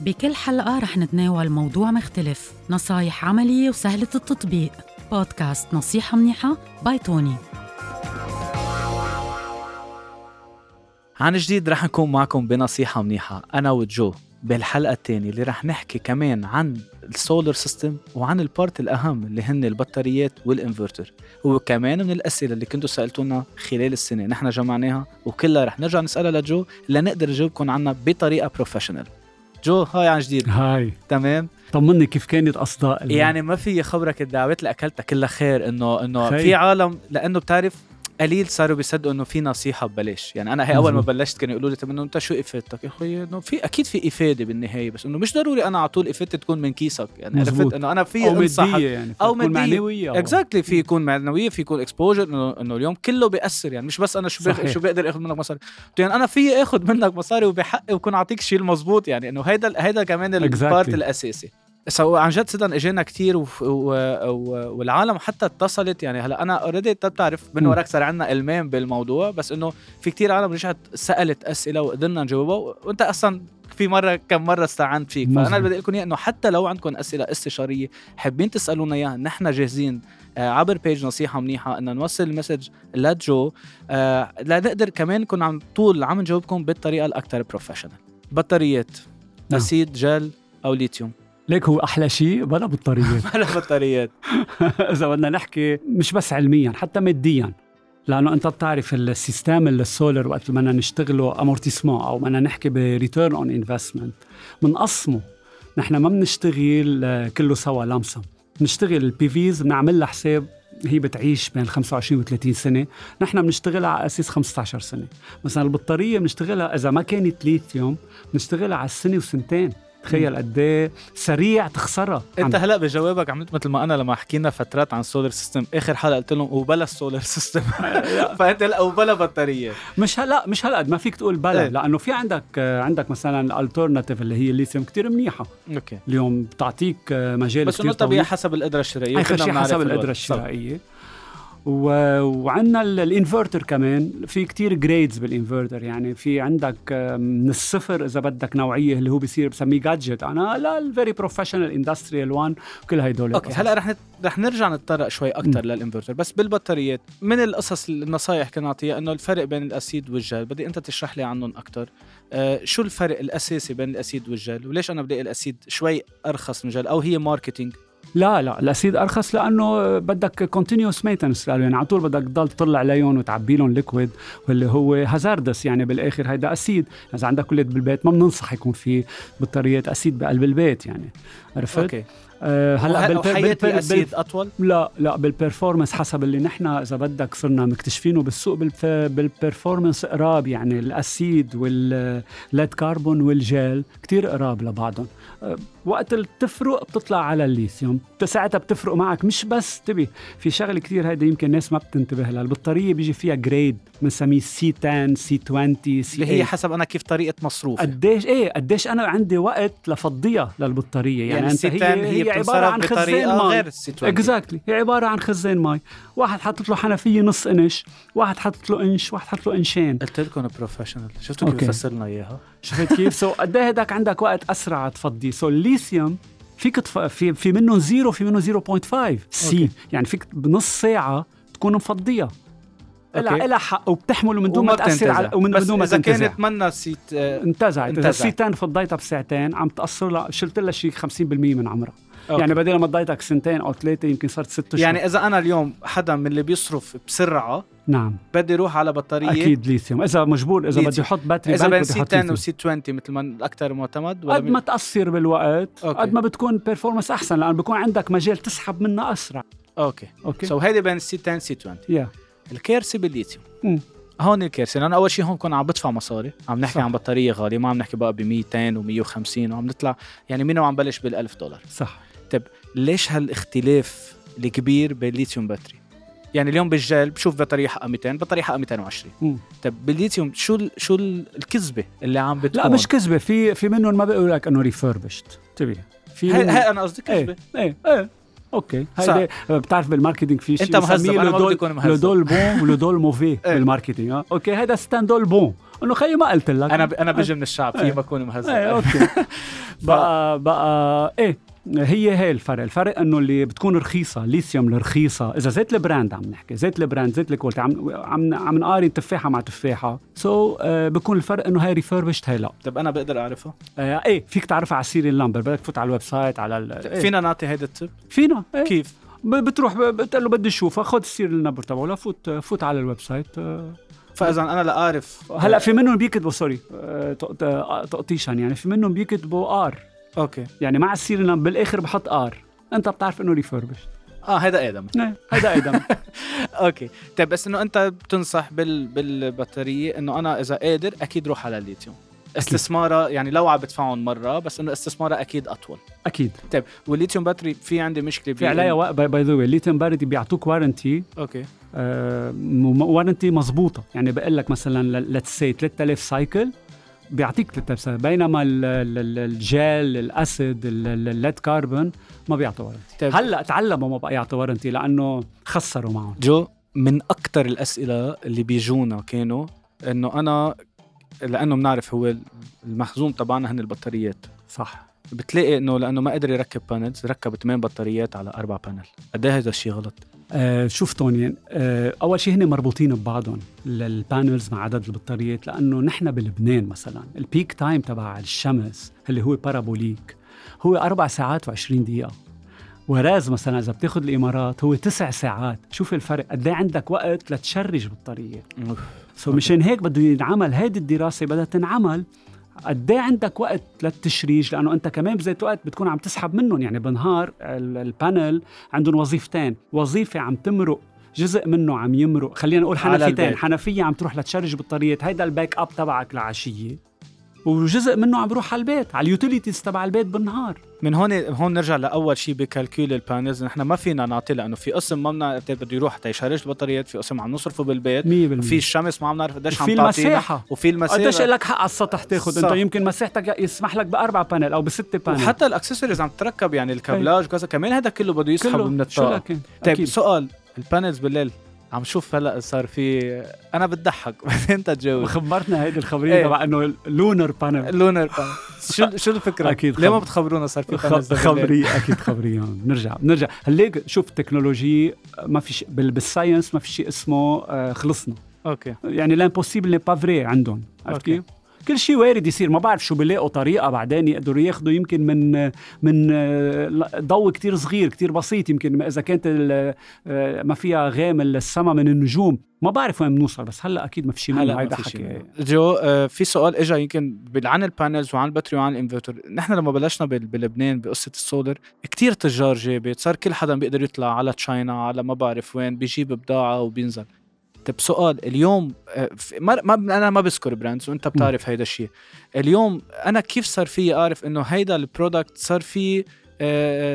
بكل حلقة رح نتناول موضوع مختلف نصايح عملية وسهلة التطبيق. بودكاست نصيحة منيحة by توني. عن جديد رح نكون معكم بنصيحة منيحة. أنا وجو بالحلقة الثانية اللي رح نحكي كمان عن ال solar system وعن ال part الأهم اللي هن البطاريات والإنفرتر. وكمان من الأسئلة اللي كنتوا سألتونا خلال السنة نحن جمعناها وكلها رح نرجع نسألها لجو لنقدر نجاوبكم عنها بطريقة professional جو hi عن جديد. hi. تمام؟ طمني كيف كانت أصداء يعني ما في خبرك الدعوات اللي اكلتها كلها خير إنه إنه. في عالم لأنه بتعرف قليل صاروا بيصدقوا إنه في نصيحة ببلاش يعني أنا هي أول ما. بلشت كانوا يقولوا لي طب إنه أنت شو إفادتك يا أخوي إنه في أكيد في إفادة بالنهاية بس إنه مش ضروري أنا على طول إفادتي تكون من كيسك يعني عرفت. إنه أنا في أو مادية يعني أو مادية. معنوية exactly في يكون معنوية في يكون exposure انه إنه اليوم كله بيأثر يعني مش بس أنا شو صحيح. شو بقدر اخذ منك مصاري يعني أنا في اخذ منك مصاري وبحقي وكون أعطيك شيء المزبوط يعني إنه هيدا هيدا كمان ال part Exactly. الأساسي so عن جد صدقا إجينا كثير وف- و... و... والعالم حتى اتصلت يعني هلا أنا already بتعرف من. وراك صار عندنا المام بالموضوع بس إنه في كثير عالم رجعت سألت أسئلة وقدرنا نجاوبها و- وأنت أصلا في مرة كم مرة استعنت فيك فأنا. اللي بدي أقول لكم إياه إنه حتى لو عندكم أسئلة استشارية حابين تسألونا إياها نحن جاهزين آه، عبر page نصيحة منيحة ان نوصل ال message لجو آه، لنقدر كمان نكون عم طول عم نجاوبكم بالطريقة الاكثر professional بطاريات نعم. acid gel أو ليثيوم ليك هو أحلى شيء بلا بطاريات. ولا بطاريات. إذا بدنا نحكي مش بس علميا حتى ماديا. لأنه أنت بتعرف ال system ال solar وقت ما بدنا نشتغله amortissement أو بدنا نحكي ب return on investment بنقسمه نحن ما بنشتغل كله سوا لمسم بنشتغل ال PVs بنعمل لها حساب هي بتعيش بين 25 و 30 سنة. نحن بنشتغلها على أساس 15 سنة. مثلا البطارية بنشتغلها إذا ما كانت ليثيوم بنشتغلها على السنة وسنتين. تخيل قد إيه سريع تخسرها انت هلا بجوابك عملت مثل ما أنا لما حكينا فترات عن solar system آخر حلقة قلت لهم وبلا ال solar system فأنت هلا وبلا بطارية مش هلا مش هلا ما فيك تقول بلا إيه. لأنه في عندك عندك مثلا ال alternative اللي هي الليثيوم كتير منيحة okay اليوم بتعطيك مجال بس إنه طبيعي حسب القدرة الشرائية اخر شيء حسب. القدرة. الشرائية. وعندنا ال- الإنفرتر كمان. في كتير grades بال inverter. يعني في عندك من الصفر إذا بدك نوعية اللي هو بيصير بسميه gadget أنا لا ال very professional industrial one كل هدول okay هلأ رح نت... رح نرجع نتطرق شوي أكثر للإنفرتر. بس بالبطاريات من القصص النصائح كنا نعطيها إنه الفرق بين ال acid وال gel. بدي أنت تشرح لي عنهم أكثر آه شو الفرق الأساسي بين ال acid وال gel؟ وليش أنا بدي ال acid شوي أرخص من الجل أو هي marketing لا لا ال acid أرخص لأنه بدك continuous maintenance يعني على طول بدك تضل تطلع عليهم وتعبي لهم liquid واللي هو hazardous يعني بالآخر. هيدا acid. إذا عندك ولاد بالبيت ما بننصح يكون في بطاريات acid بقلب البيت يعني. عرفت؟ okay. آه هلأ. ال acid أطول؟ لا لا بال performance حسب اللي نحن إذا بدك صرنا مكتشفينه بالسوق بالف... بال performance قراب يعني. ال acid وال lead carbon وال gel كتير قراب لبعضهم. أه، وقت اللي بتفرق بتطلع على الليثيوم. ساعتها بتفرق معك. مش بس تبي. في شغلة كتير هيدا يمكن الناس ما بتنتبه لها. البطارية بيجي فيها grade بنسميه سي 10 سي 20 سي اللي هي حسب أنا كيف طريقة مصروفي. قديش إيه قديش أنا عندي وقت لفضيها للبطارية. يعني, يعني أنت هي, هي هي عبارة عن خزان مي غير السيتوان exactly هي عبارة عن خزان مي واحد حاطط له حنفية نص إنش واحد حاطط له إنش واحد حاطط له إنشين. قلت لكم professional شفتوا كيف. فسرنا إياها؟ شفت كيف؟ so قد إيه هداك عندك وقت أسرع تفضيه. so الليثيوم فيك تف... في في منهم زيرو في منهم 0.5 سي. يعني فيك بنص ساعة تكون مفضيها أوكي. لها لها حق. وبتحمله من دون ما تاثر. على ومن بس دون ما إذا كانت منا سيت آه، انتزعت. إذا انتزعت. السيتان فضيتها بساعتين عم تقصر لها شلت لها شيء 50% من عمرها. أوكي. يعني بدل ما ضيتك سنتين أو ثلاثة يمكن صارت ست اشهر يعني إذا أنا اليوم حدا من اللي بيصرف بسرعة نعم. بدي أروح على بطارية. أكيد ليثيوم. إذا مجبور إذا. بده يحط باتري إذا بين سي يحط 10 ليثيوم. وسي 20 مثل ما الأكثر معتمد ولا قد ما تقصر بالوقت. قد ما بتكون بيرفورمانس أحسن لأنه بكون عندك مجال تسحب منها أسرع. okay. okay. so هيدي بين ال C 10 C 20 يا الكارثه بالليثيوم. هون الكارثه لأنه أول شيء هون بكون عم بدفع مصاري عم نحكي صح. عن بطارية غالية ما عم نحكي بقى ب 200 و150 وعم نطلع يعني مين عم بلش بال1000 دولار. صح. ليش هالاختلاف الكبير بين الليثيوم battery؟ يعني اليوم بالجل بشوف بطارية حقها 200 بطارية حقها 220 مم. طب بالليثيوم شو ال شو ال- الكذبة اللي عم بتكون؟ لا مش كذبة في في منهم ما بيقول لك إنه refurbished انتبه في هي, هي أنا قصدي إيه كذبه إيه إيه. أوكي صح. هيدا بتعرف بالماركتينج في شيء أنت مهذب، أنا ما لو بدي دول- أكون مهذب. لو دول بون ولو دول موفي إيه. بالماركتينج آه أوكي هذا ستاندول بون إنه خيي ما قلت لك أنا ب... أنا بجي من الشعب في إيه. ما اكون مهزأ إيه أوكي بقى بقى إيه هي هي الفرق. الفرق إنه اللي بتكون رخيصة ليثيوم الرخيصه إذا زيت البراند عم نحكي زيت البراند زيت الكواليتي عم عم عم نقارن تفاحة مع تفاحة. سو so, آه بكون الفرق إنه هاي ريفربشت هاي لا. طب أنا بقدر أعرفها؟ آه إيه فيك تعرفها على ال serial number بدك تفوت على ال website على ال- إيه. فينا نعطي هيدا ال tip فينا إيه. كيف؟ بتروح بتقول له بدي أشوفها. خذ ال serial number تبعه لا فوت فوت على ال website. آه. فإذا أنا لا أعرف. هلا في منهم بيكتبوا sorry تق- تقطيشا يعني في منهم بيكتبوا R. okay. يعني مع ال serial بالآخر بحط R. أنت بتعرف إنه refurbished آه هيدا آدم. هيدا آدم. okay. طيب بس إنه أنت بتنصح بال... بالبطارية إنه أنا إذا قادر أكيد روح على الليثيوم. استثمارها يعني لو عم بدفعهم مرة بس إنه استثمارها أكيد أطول. أكيد. طيب والليثيوم battery في عندي مشكلة في عليها by the way الليثيوم battery بيعطوك warranty okay. warranty مزبوطه يعني بقول لك مثلا let's say 3000 cycle بيعطيك 3000 cycle بينما ال- ال- ال- ال gel ال acid ال lead carbon ما بيعطوا warranty طيب. هلأ تعلموا ما بقى يعطوا warranty لأنه خسروا معهم. جو من أكثر الأسئلة اللي بيجونا كانوا إنه أنا لأنه بنعرف هو المخزون تبعنا هن البطاريات. صح. بتلاقي إنه لأنه ما قدر يركب panels ركب ثمان بطاريات على أربع panel قد إيه هذا الشيء غلط؟ آه شوف توني آه أول شيء هن مربوطين ببعضهم ال panels مع عدد البطاريات لأنه نحن بلبنان مثلا ال peak time تبع الشمس اللي هو parabolic هو أربع ساعات و20 دقيقة. whereas مثلا إذا بتاخذ الإمارات هو تسع ساعات. شوف الفرق قد إيه عندك وقت لت charge بطارية. so مشان هيك بده ينعمل هيدي الدراسة بدها تنعمل قد إيه عندك وقت للتشريج؟ لأنه أنت كمان بذات الوقت بتكون عم تسحب منهم. يعني بالنهار ال- ال panel عندهم وظيفتين. وظيفة عم تمرق جزء منه عم يمرق. خلينا نقول حنفيتين. حنفية عم تروح لت charge بطاريه هيدا ال backup تبعك العشيه وجزء منه عم بروح على البيت على ال utilities تبع البيت بالنهار. من هون هون نرجع لأول شيء ب calcul ال panels نحن ما فينا نعطي لأنه في قسم ما بنعرف بده يروح حتى يشارج البطاريات في قسم عم نصرفه بالبيت. 100% في الشمس ما عم نعرف قديش عم تعطينا. المساحة. وفي المساحة. قديش لك حق على السطح تاخذ. أنت؟ يمكن مساحتك يسمح لك بأربع panel أو بستة panel وحتى الأكسسوارز عم تركب يعني ال câblage وكذا. كمان هذا كله بده يسحب من الطاقة. طيب. سؤال. ال panels بالليل. عم شوف هلأ صار في أنا بتضحك بعدين أنت تجاوب وخبرتنا هيدي الخبرية إيه. تبع إنه lunar panel ال lunar شو شو الفكرة؟ أكيد ليه خب- ما بتخبرونا صار في خ- panels بالليل؟ خبريه أكيد خبريه بنرجع بنرجع هليك شوف ال technology ما في شيء بال- بال science ما في شيء اسمه آه، خلصنا okay يعني l'impossible n'est pas vrai عندهم عرفت. كيف؟ كل شيء وارد يصير. ما بعرف شو بيلاقوا طريقة بعدين يقدروا ياخذوا يمكن من من ضوء كتير صغير كتير بسيط. يمكن إذا كانت آه، ما فيها غيم السما من النجوم. ما بعرف وين بنوصل بس هلأ أكيد ما في شيء هلأ هيدا حكي. جو آه، في سؤال اجى يمكن عن ال panels وعن ال battery وعن الإنفرتر. نحن لما بلشنا بلبنان بقصة السولر كتير تجار جابت. صار كل حدا بيقدر يطلع على China على ما بعرف وين بيجيب بضاعة وبينزل. طيب سؤال اليوم آه، ما ما أنا ما بذكر brands وأنت بتعرف هيدا الشيء اليوم أنا كيف صار في أعرف إنه هيدا ال product صار في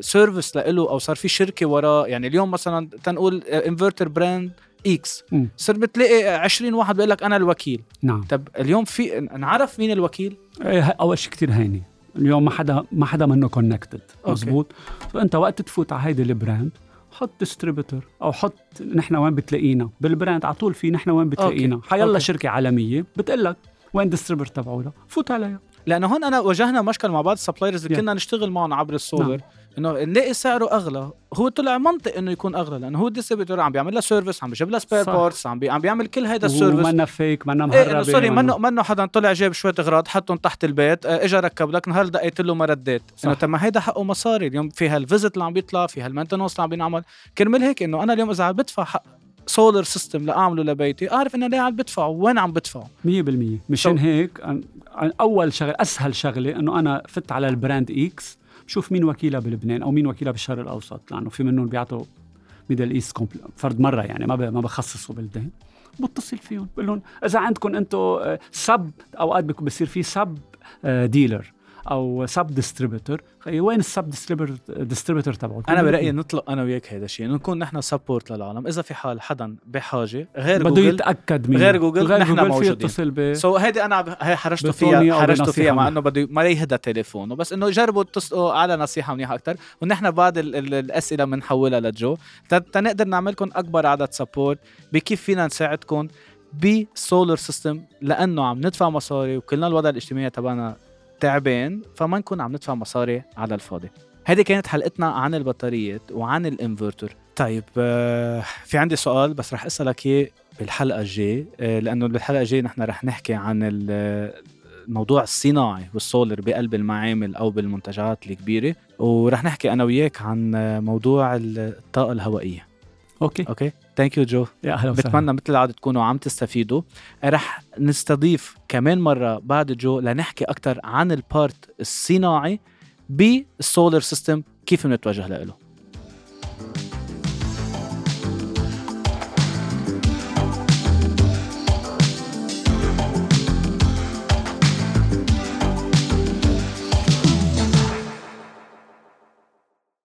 service لإله أو صار في شركة وراه يعني اليوم مثلا تنقول inverter brand X. صرت بتلاقي 20 واحد بيقول لك أنا الوكيل. نعم. طب اليوم في نعرف مين الوكيل؟ إيه، أول شيء كثير هيني. اليوم ما حدا ما حدا منه connected. مزبوط فأنت وقت تفوت على هيدي ال brand حط distributor أو حط نحن وين بتلاقينا بال brand على طول في نحن وين بتلاقينا. حيلا. شركة عالمية بتقول لك وين distributor تبعولها فوت عليها لأنه هون أنا واجهنا مشكل مع بعض ال suppliers اللي Yeah. كنا نشتغل معهم عبر السولر نعم. إنه نلاقي سعره أغلى. هو طلع منطق إنه يكون أغلى لأنه هو ال distributor عم بيعمل لها service عم بيجيب لها spare. parts عم بي عم بيعمل كل هيدا ال service ومنا فيك منا إنه مهربه سوري منه منه حدا طلع جاب شوية اغراض حطهم تحت البيت آه، اجى ركب لك نهار دقيت له ما رديت. إنه طب ما هيدا حقه مصاري اليوم في هال visit اللي عم بيطلع في هال maintenance اللي عم بينعمل. كرمال هيك إنه أنا اليوم إذا عم بدفع حق solar system لأعمله لبيتي أعرف إنه ليه عم بدفعه وين عم بدفعه. 100% مشان هيك أن- أن- أول شغلة أسهل شغلة إنه أنا فت على ال brand X بشوف مين وكيلها بلبنان أو مين وكيلها بالشرق الأوسط لأنه في منهم بيعطوا Middle East فرد مرة يعني ما ما بخصصوا بلدان. بتصل فيهم بقول لهم إذا عندكم أنتم sub أوقات بصير في sub dealer أو sub distributor وين ال sub distributor تبعه؟ أنا برأيي نطلق أنا وياك هذا الشيء نكون نحن support للعالم. إذا في حال حدا بحاجة غير بده جوجل يتأكد مين غير جوجل، غير نحن جوجل موجودين. يتصل ب so هيدي أنا هي حرجته فيها حرجته فيها مع. إنه بده ما يهدى تليفونه بس إنه جربوا تتصلوا على نصيحة منيحة أكثر ونحن بعد ال ال الأسئلة بنحولها لجو. تنقدر نعمل لكم أكبر عدد support بكيف فينا نساعدكم بال solar system لأنه عم ندفع مصاري وكلنا الوضع الاجتماعي تبعنا تعبان فما نكون عم ندفع مصاري على الفاضي. هذه كانت حلقتنا عن البطاريات وعن الانفرتر. طيب آه، في عندي سؤال بس رح أسألك إياه بالحلقة الجاية آه، لأنه بالحلقة الجاية نحن رح نحكي عن الموضوع الصناعي والسولر بقلب المعامل أو بالمنتجعات الكبيرة ورح نحكي أنا وياك عن موضوع الطاقة الهوائية. okay. okay؟ thank you جو يا أهلا وسهلا. بتمنى مثل العادة تكونوا عم تستفيدوا. رح نستضيف كمان مرة بعد جو لنحكي أكثر عن ال part الصناعي بال solar system كيف بنتوجه له.